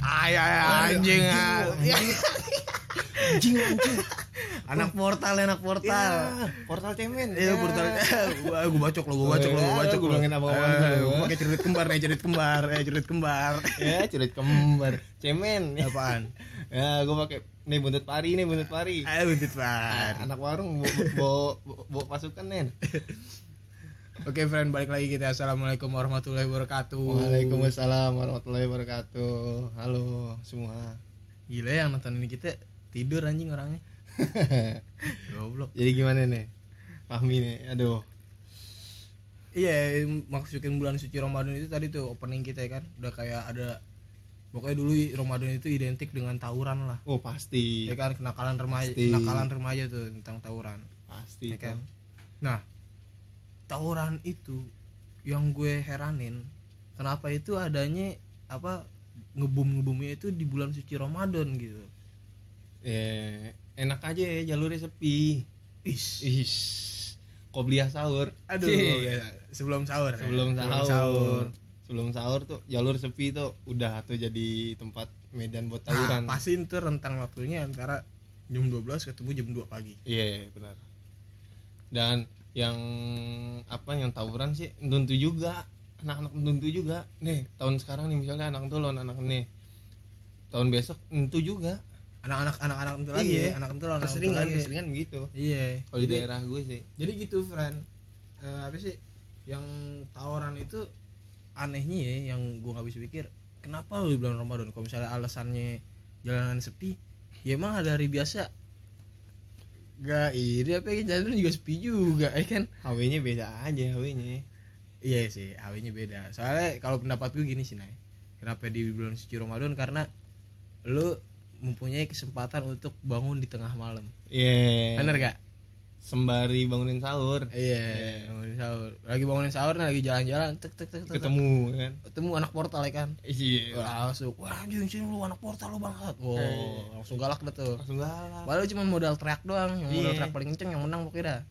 ay ay anjing anjing. anjing. Anak portal anak portal. Ya, portal cemen. Iya portal. Gua gua bacok lo, gua bacok lo, gua bacok gua bilangin apa-apaan Eh, dulu. Gua. pakai cerit kembar nih, cerit kembar, eh cerit kembar. ya curit kembar. Cemen. Apaan? ya gue pakai nih buntut pari nih buntut pari. Ayo buntut bar. anak warung bawa bawa bawa pasukan nen Oke friend, balik lagi kita. Assalamualaikum warahmatullahi wabarakatuh. Waalaikumsalam warahmatullahi wabarakatuh halo semua Gila yang nonton ini kita tidur anjing orangnya. Goblok. jadi gimana nih Fahmi nih aduh Iya, masukin bulan suci Ramadan itu tadi tuh opening kita ya kan. Udah kayak ada pokoknya dulu Ramadan itu identik dengan tawuran lah. oh pasti Ya kan kenakalan remaja, Pasti. kenakalan remaja tuh tentang tawuran. pasti ya kan nah tawuran itu yang gue heranin kenapa itu adanya apa ngebum ngebumnya itu di bulan suci Ramadan gitu. Ya enak aja ya jalurnya sepi. Is Ish, kobliyah sahur? Aduh Cih. ya, sebelum sahur ya. sebelum sahur. sebelum sahur tuh jalur sepi tuh udah tuh jadi tempat medan buat nah, tawuran. pasti itu rentang waktunya antara jam 12 ketemu jam 2 pagi. Iya benar. Dan yang apa yang tawuran sih tentu juga. Anak-anak tentu juga. Nih tahun sekarang nih misalnya anak tuh anak nih. Tahun besok tentu juga. Anak-anak anak-anak itu lagi. Iya. ya anak itu anak keseringan lagi. keseringan begitu iya. Kalau di daerah gue sih. jadi gitu friend Eh, apa sih yang tawaran itu anehnya ya yang gua nggak bisa pikir kenapa lu di bulan Ramadan? Kalau misalnya alasannya jalanan sepi ya emang ada hari biasa gak ini apa ya jalanan juga sepi juga ya kan? HW-nya beda aja HW-nya iya sih awalnya beda. Soalnya kalau pendapat gue gini sih Nay. Kenapa di bulan suci Ramadan? Karena lu mempunyai kesempatan untuk bangun di tengah malam. Iya. Bener gak sembari bangunin sahur. Iya bangunin sahur. Lagi bangunin sahur nah, lagi jalan-jalan tek tek tek ketemu kan? Ketemu anak portal ya kan? Iya. Wah, langsung wah anjing sini lu anak portal lu bangsat. Wow Eh. langsung galak dah tuh langsung galak. Padahal cuma modal teriak doang yang modal Iya. teriak paling kenceng yang menang pokoknya dah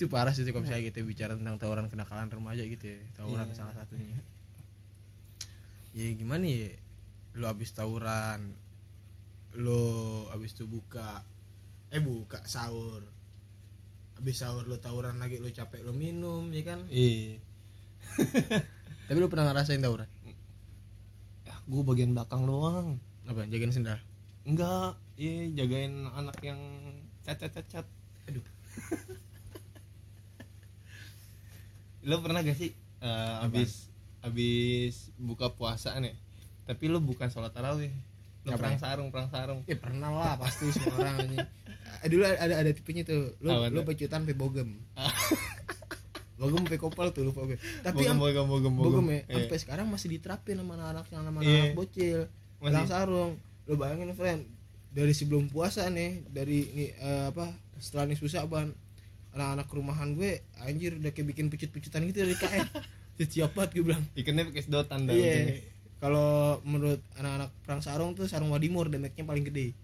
itu parah sih kalau misalnya kita bicara tentang tawuran kenakalan remaja gitu ya tawuran Iya. salah satunya. Ya gimana ya lu abis tawuran lu abis itu buka eh buka sahur. Abis sahur lu tawuran lagi lu capek lu minum ya kan? Iya. Tapi lu pernah ngerasain tawuran? Ya gue bagian belakang doang. Apa jagain sendal? Enggak. Iya jagain anak yang cacat cacat aduh. Lo pernah gak sih eh, abis abis buka puasa nih? Tapi lo bukan sholat tarawih lo Apa? perang sarung perang sarung. Ya pernah lah pasti semua orang ini. Eh, dulu ada ada tipenya tuh. Lu Apa lu pecutan pe bogem. Bogem pe kopal tuh lu bogem tapi bogem am- bogem bogem bogem. ya Iya. sampai sekarang masih diterapin sama anak-anak yang sama Iya. anak bocil. Masih. perang sarung. Lu bayangin friend dari sebelum puasa nih dari nih eh, apa setelah nih susah ban. Anak-anak rumahan gue anjir udah kayak bikin pecut-pecutan gitu dari KF siap banget gue bilang. Ikannya pakai sedotan dah iya. ujungnya. Kalau menurut anak-anak perang sarung tuh sarung wadimor damage-nya paling gede.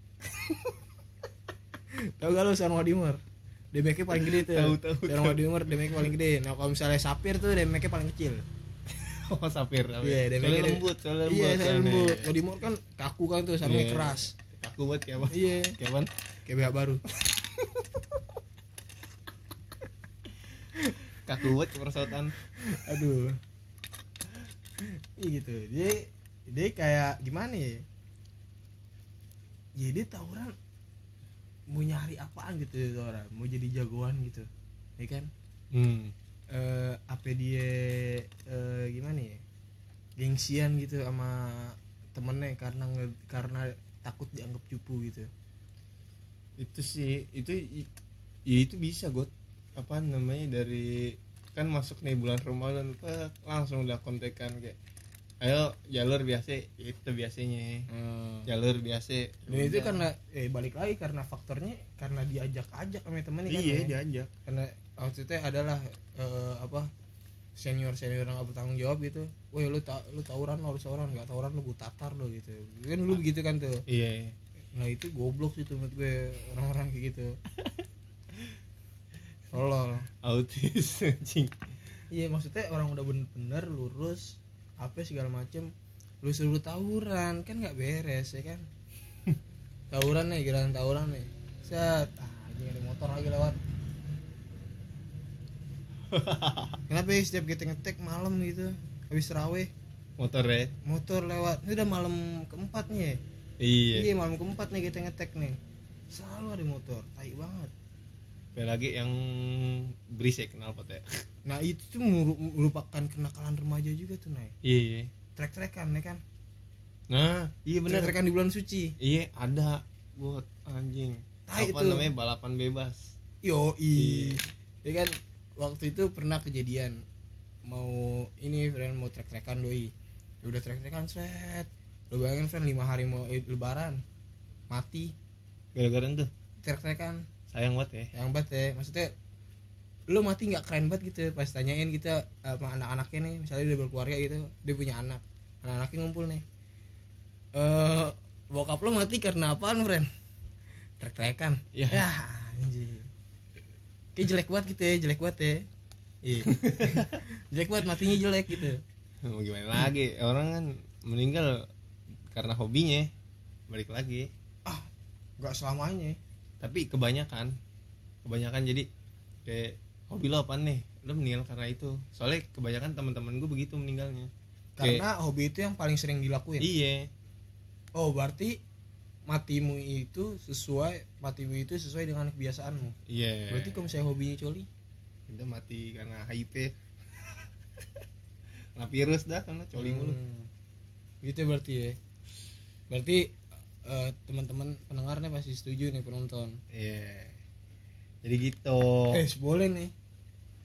Tau gak lu sarung wadimor damage-nya paling gede tuh. Tahu, tahu, sarung tahu. wadimor damage-nya paling gede. Nah kalau misalnya sapir tuh damage-nya paling kecil. Oh sapir. Iya, soalnya damage-nya- lembut soalnya lembut iya soalnya. lembut. Wadimor kan kaku kan tuh sarungnya Iya. keras. Kaku banget kayak apa? Iya. Kayak apa? Kayak BH baru. Kaku banget keperosotan aduh. iya gitu. Dia dia kayak gimana ya? Ya dia tawuran mau nyari apaan gitu ya orang. Mau jadi jagoan gitu. Ya kan? Hmm. eh apa dia eh, gimana ya? Gengsian gitu sama temennya karena karena takut dianggap cupu gitu. Itu sih itu ya itu bisa got. Apa namanya dari kan masuk nih bulan Ramadan langsung udah kontekan kayak ayo jalur biasa itu biasanya. Jalur biasa. Dan itu karena eh balik lagi karena faktornya karena diajak-ajak sama temennya kan iya ya. diajak. Karena waktu itu adalah eh, apa senior senior yang gak bertanggung jawab gitu. Woi lu ta lu tawuran lu harus tawuran nggak tawuran lu gue tatar lo gitu. Kan dulu begitu kan tuh. Iya. Nah itu goblok sih tuh menurut gue orang-orang kayak gitu. Tolol. Autis anjing. Iya maksudnya orang udah bener-bener lurus apa segala macem. Lu suruh tawuran kan nggak beres ya kan? Tawuran nih giliran tawuran nih. Set ah ini ada motor lagi lewat. Kenapa ya setiap kita ngetek malam gitu? Habis terawih. Motor ya? Motor lewat. Ini udah malam keempat nih ya? Iya. Iya malam keempat nih kita ngetek nih. Selalu ada motor tai banget. Ada lagi yang berisik knalpot ya nah itu tuh meru- merupakan kenakalan remaja juga tuh nih iya trek-trekan ya kan? Nah iya bener. Trek-trekan di bulan suci. Iya ada. Buat anjing. Tai apa itu. namanya? Balapan bebas. Yo Iya. ya kan waktu itu pernah kejadian. Mau ini friend mau trek-trekan doi. Ya udah trek-trekan set lo bayangin friend lima hari mau Id- lebaran. Mati. Gara-gara itu trek-trekan. Sayang banget ya. Yang banget ya. Maksudnya lu mati nggak keren banget gitu. Pas tanyain kita sama anak-anaknya nih misalnya dia berkeluarga gitu dia punya anak. Anak-anaknya ngumpul nih. Eh bokap lu mati karena apaan friend trek-trekan Iya. ya anjing. Kayak jelek banget gitu ya jelek banget ya. Iya. Jelek banget matinya jelek gitu. Mau gimana lagi? Orang kan meninggal karena hobinya. Balik lagi. Ah nggak selamanya. Tapi kebanyakan. Kebanyakan jadi kayak hobi lo apa nih? Lo meninggal karena itu. Soalnya kebanyakan teman-teman gue begitu meninggalnya. Kayak- karena hobi itu yang paling sering dilakuin. Iya. Oh berarti matimu itu sesuai matimu itu sesuai dengan kebiasaanmu? Iya. Berarti kalau misalnya hobinya coli? Kita mati karena HIV kena virus dah karena coli mulu. Hmm. gitu berarti ya. Berarti eh, teman-teman pendengarnya pasti setuju nih penonton. Iya jadi gitu. Eh boleh nih.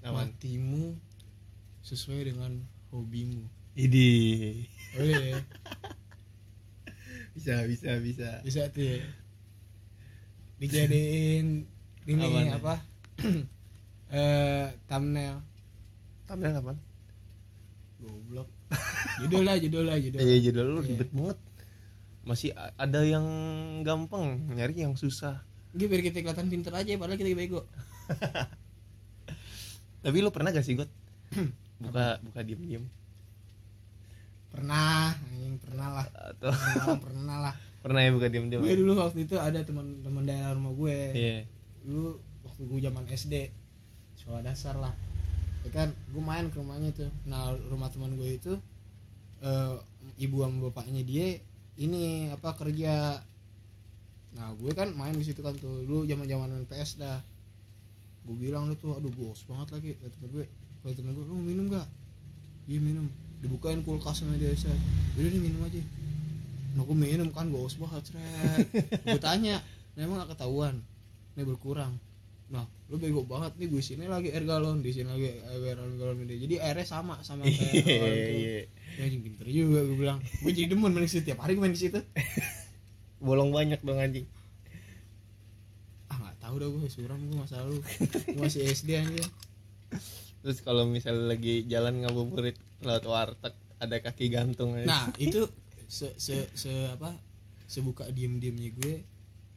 Aman. matimu sesuai dengan hobimu. Idi. Boleh ya bisa bisa bisa. Bisa tuh ya. Dijadiin ini Apaan apa? Eh thumbnail. Thumbnail kapan goblok. Judul lah judul lah judul. Iya judul lu Iya. ribet banget. Masih ada yang gampang nyari yang susah Ini biar kita kelihatan pinter aja padahal kita bego. Tapi lu pernah gak sih got? Buka buka diem diem pernah anjing pernah lah atau pernah, pernah lah pernah ya buka diem diem gue dulu waktu itu ada teman-teman daerah rumah gue. Iya. Dulu waktu gue zaman SD sekolah dasar lah. Ya kan gue main ke rumahnya tuh nah rumah teman gue itu eh, ibu sama bapaknya dia ini apa kerja nah gue kan main di situ kan tuh. Dulu zaman zaman PS dah. Gue bilang lu tuh aduh bos banget lagi. Kata temen gue kata temen gue lu minum gak iya minum. Dibukain kulkas sama dia set. Udah nih minum aja. Nah gue minum kan bos banget seret gue tanya nah, emang gak ketahuan? Ini berkurang. Nah lu bego banget nih gue sini lagi air galon di sini lagi air galon galon ini jadi airnya sama sama kayak iya iya. Ya anjing pinter juga gue bilang. Gue jadi demen main di situ tiap hari gue main di situ bolong banyak dong anjing. Ah nggak tahu dah gue suram gue masa lalu. Gue masih SD aja terus kalau misalnya lagi jalan ngabuburit lewat warteg ada kaki gantung aja. nah itu se se se apa sebuka diem diemnya gue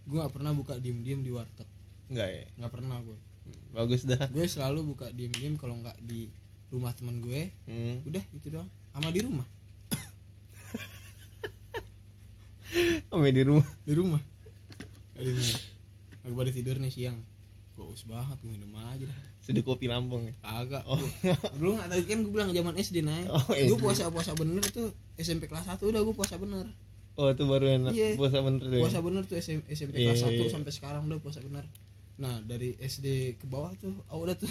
gue nggak pernah buka diem diem di warteg. Enggak ya? Nggak pernah gue bagus dah. Gue selalu buka diem diem kalau nggak di rumah teman gue. Hmm. udah itu doang. Sama di rumah Sampai di rumah. Di rumah. Lagi pada tidur nih siang. Bagus banget minum aja dah. Sudah kopi Lampung ya? Kagak. Oh. Dulu nggak tahu kan gue bilang zaman SD naik Oh, gue SD. puasa puasa bener tuh SMP kelas 1 udah gue puasa bener. Oh itu baru enak Iya. puasa bener tuh ya? puasa bener tuh SM- SMP Iya, kelas 1 iya, iya. sampai sekarang udah puasa bener. Nah dari SD ke bawah tuh oh, udah tuh.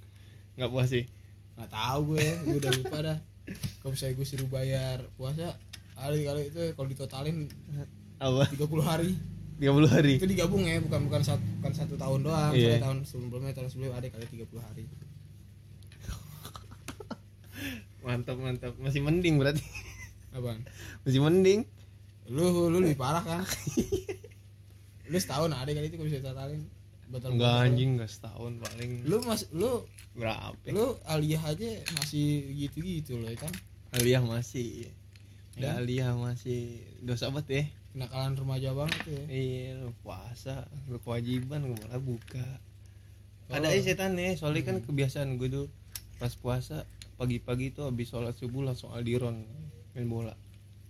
Nggak puas sih? Nggak tahu gue gue udah lupa dah. Kalau misalnya gue suruh bayar puasa kali kali itu kalau ditotalin apa? 30 hari. 30 hari? Itu digabung ya bukan bukan satu bukan satu tahun doang. Misalnya tahun sebelumnya tahun sebelumnya ada kali 30 hari. Mantap mantap. Masih mending berarti. Apaan? Masih mending? Lu lu lebih parah kan? Lu setahun ada kali itu kalau bisa totalin? Batal enggak anjing enggak setahun paling. Lu mas lu berapa? lu aliyah aja masih gitu gitu loh ya kan? Aliyah masih Iya. udah aliyah masih dosa banget ya. Kenakalan remaja banget ya. Iya puasa lu kewajiban gue malah buka. Oh. ada aja setan nih soalnya kan kebiasaan gue tuh pas puasa pagi-pagi tuh habis sholat subuh langsung aldiron main bola.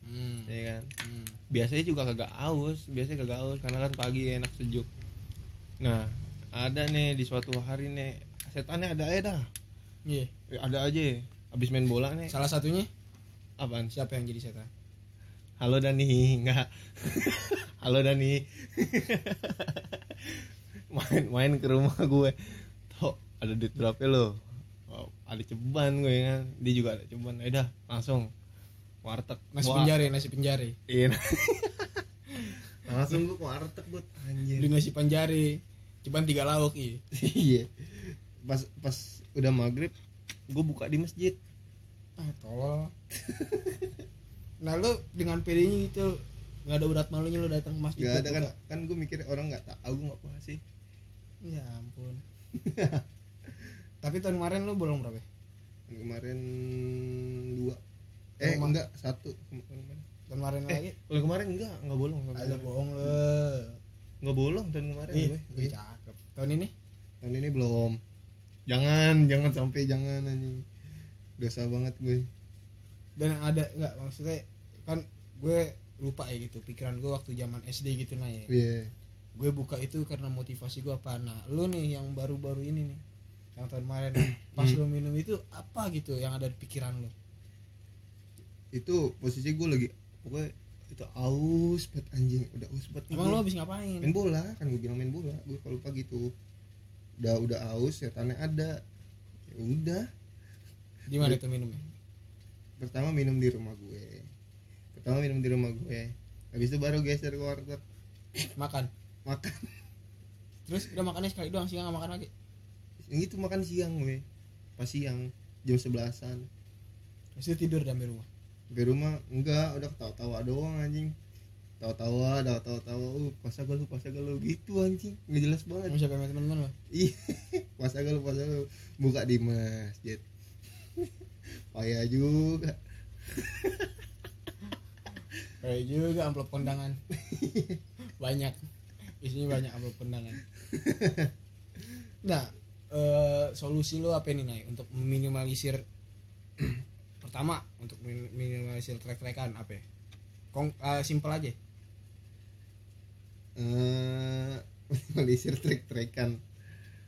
Hmm. ya kan? Hmm. biasanya juga kagak aus biasanya kagak aus karena kan pagi enak sejuk. Nah ada nih di suatu hari nih setannya ada aja dah. Iya. Eh, ada aja habis main bola nih. Salah satunya apaan? Siapa yang jadi setan halo Dani enggak. Halo Dani. Main main ke rumah gue. Toh ada duit berapa lo? Oh, ada ceban gue kan dia juga ada ceban. Ya udah langsung. Warteg. Nasi Wah, penjari nasi penjari. Iya. langsung gue ke warteg buat beli anjir nasi penjari. Cuman tiga lauk iya. Iya. Pas pas udah maghrib gue buka di masjid ah tolol. Nah lu dengan pedenya gitu nggak ada urat malunya lu datang ke masjid Gak ada kan kan gue mikir orang nggak tahu gue nggak puasa sih. Ya ampun. Tapi tahun kemarin lu bolong berapa kemarin dua. Eh Rumah. enggak satu. Kemarin. Tahun kemarin Eh, lagi? Tahun kemarin enggak, enggak bolong. Tahun ada bohong lu. Enggak bolong tahun kemarin ih gue. cakep. Tahun ini? Tahun ini belum. Jangan, jangan sampai jangan anjing. Dosa banget gue. dan ada nggak maksudnya kan gue lupa ya gitu pikiran gue waktu zaman SD gitu nah ya Iya. gue buka itu karena motivasi gue apa nah lu nih yang baru-baru ini nih yang tahun kemarin pas Hmm. lu minum itu apa gitu yang ada di pikiran lu Itu posisi gue lagi pokoknya itu aus banget anjing, udah aus banget. emang gue. lu habis ngapain main bola kan gue bilang main bola gue kalau pagi tuh udah udah aus setannya ada ya udah di mana itu minumnya? Pertama minum di rumah gue. Pertama minum di rumah gue. Habis itu baru geser ke warteg. Makan? Makan. Terus udah makannya sekali doang siang nggak makan lagi? Yang itu makan siang gue pas siang jam sebelasan. Dia tidur dalam rumah? Di rumah enggak udah ketawa-tawa doang anjing. Tawa-tawa udah tawa-tawa uh puasa gak lu puasa gak lu. Gitu anjing. Nggak jelas banget. Kamu siapa teman-teman lo Ih, puasa gak lu puasa lu. Buka di masjid payah juga. Kayak juga amplop kondangan. Banyak. Isinya banyak amplop kondangan. Nah eh, solusi lo apa nih Nay? Untuk meminimalisir pertama untuk min- minimalisir trek-trekan apa ya? Kong, eh, simple aja. Eh melisir trek-trekan.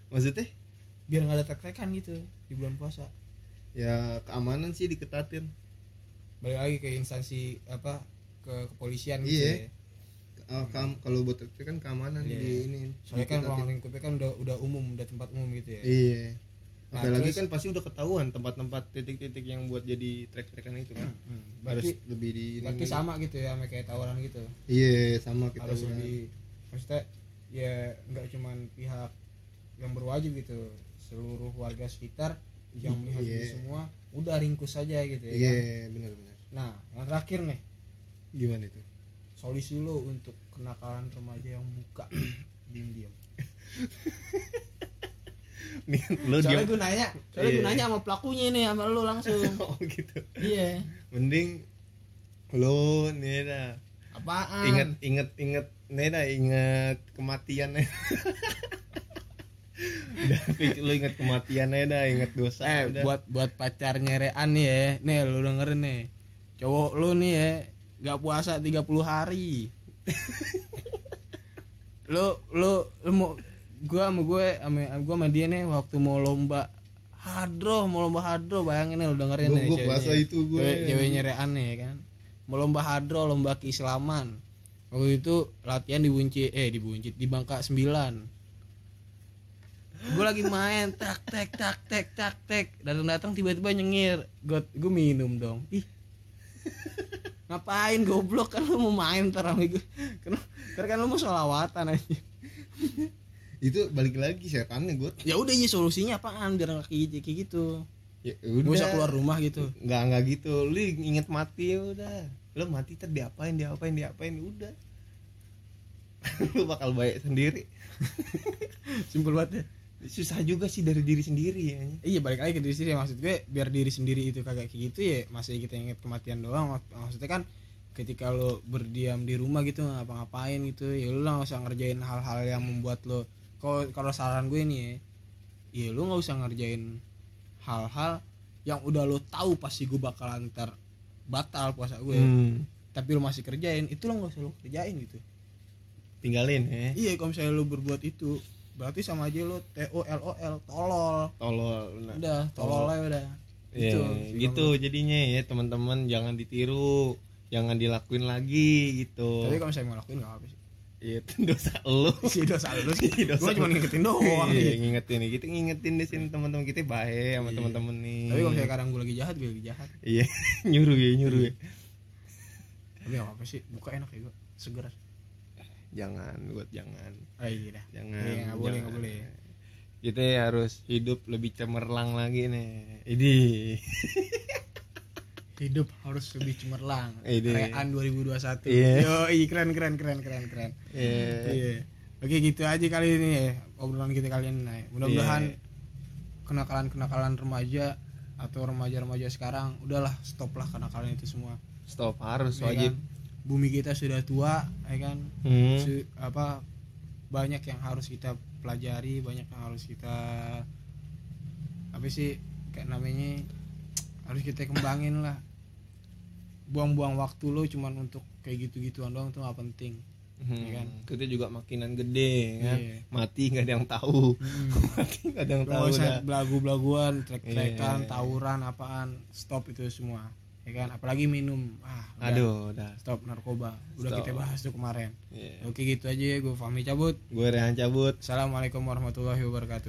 Maksudnya? Biar nggak ada trek-trekan gitu di bulan puasa ya keamanan sih diketatin. Balik lagi ke instansi apa ke kepolisian Iya. gitu ya. Eh, kam- kalau buat trek-trekan keamanan Iya. di ini soalnya kan ruang lingkupnya kan udah udah umum udah tempat umum gitu ya. Iya. Nah, apalagi terus- kan pasti udah ketahuan tempat-tempat titik-titik yang buat jadi trek-trekan itu kan. Hmm, harus berarti lebih di berarti sama gitu ya sama kayak tawaran gitu. Iya sama kita harus lebih maksudnya ya nggak cuman pihak yang berwajib gitu seluruh warga sekitar yang melihat Iya. itu semua udah ringkus saja gitu ya iya kan? benar-benar nah yang terakhir nih. Gimana itu? Solusi lo untuk kenakalan remaja yang buka. Diam-diam nih lo soalnya gue nanya soalnya gue Iya. nanya sama pelakunya nih sama lo langsung. Oh gitu. Iya. Mending lo nih dah apaan? Inget inget inget nih dah inget kematian nih lu inget kematian aja dah inget dosa eh udah. buat buat pacarnya Rean nih ya nih lu dengerin nih cowok lu nih ya nggak puasa 30 hari lu lu lu mau gua sama gue sama gua sama dia nih waktu mau lomba hadro mau lomba hadro bayangin nih lu dengerin nih gua ceweknya. puasa itu gue. Cewek- ceweknya Rean nih ya kan mau lomba hadro lomba keislaman waktu itu latihan di Bunci eh di Bunci di Bangka 9 gue lagi main tak tek tak tek tak tek datang datang tiba-tiba nyengir. Gue gue minum dong. Ih. Ngapain goblok? Kan lu mau main ntar sama gue kan ntar kan lu mau sholawatan aja itu balik lagi setannya gue ya udah ya solusinya apaan? Biar nggak kayak kayak gitu. Ya Gak usah keluar rumah gitu. Nggak nggak gitu. Lu inget mati ya udah. Lu mati ter diapain diapain diapain udah. Lu bakal baik sendiri. Simpel banget ya susah juga sih dari diri sendiri ya. Iya balik lagi ke diri sendiri. Maksud gue biar diri sendiri itu kagak kayak gitu ya masih kita inget kematian doang. Mak- maksudnya kan ketika lo berdiam di rumah gitu ngapa-ngapain gitu ya lo nggak usah ngerjain hal-hal yang membuat lo kalau kalau saran gue nih ya ya lo nggak usah ngerjain hal-hal yang udah lo tahu pasti gue bakalan ntar batal puasa gue. Hmm, tapi lo masih kerjain itu lo nggak usah lo kerjain gitu. Tinggalin ya. Iya kalau misalnya lo berbuat itu berarti sama aja lo t o l o l tolol. Tolol nah. udah tolol aja udah. Ya, Gitu, gitu jadinya ya teman-teman. Jangan ditiru jangan dilakuin lagi gitu. Tapi kalau misalnya mau lakuin gak apa sih. Iya, itu dosa lu. Sih dosa lu sih. Iya, dosa gue cuma lu. ngingetin doang. Iya, ngingetin nih. Kita ngingetin di sini teman-teman kita baik sama Iya. teman-teman nih. Tapi kalau kadang gue lagi jahat gue lagi jahat. Iya nyuruh ya nyuruh ya. Tapi apa sih. Buka enak ya seger jangan buat jangan ah iya dah jangan Iya, nggak boleh, jangan. nggak boleh. kita harus hidup lebih cemerlang lagi nih ini hidup harus lebih cemerlang. Rean 2021 Iya. yo keren keren keren keren keren Iya. iya oke gitu aja kali ini ya obrolan kita kali ini Nay. mudah-mudahan Iya. kenakalan kenakalan remaja atau remaja-remaja sekarang udahlah stop lah kenakalan itu semua stop harus ya wajib kan? Bumi kita sudah tua ya kan Hmm. Su- apa banyak yang harus kita pelajari banyak yang harus kita apa sih kayak namanya harus kita kembangin lah buang-buang waktu lo cuman untuk kayak gitu-gituan doang tuh nggak penting Hmm. Iya kan? kita juga makinan gede kan Iya. mati nggak ada yang tahu hmm. mati nggak ada yang Lo tahu nggak usah dah. belagu-belaguan trek-trekan Iya. tawuran apaan stop itu semua ya kan? Apalagi minum. Ah udah. aduh udah. Stop narkoba. Udah Stop. kita bahas tuh kemarin. Iya. oke gitu aja ya gue Fahmi cabut. Gue Rehan cabut. Assalamualaikum warahmatullahi wabarakatuh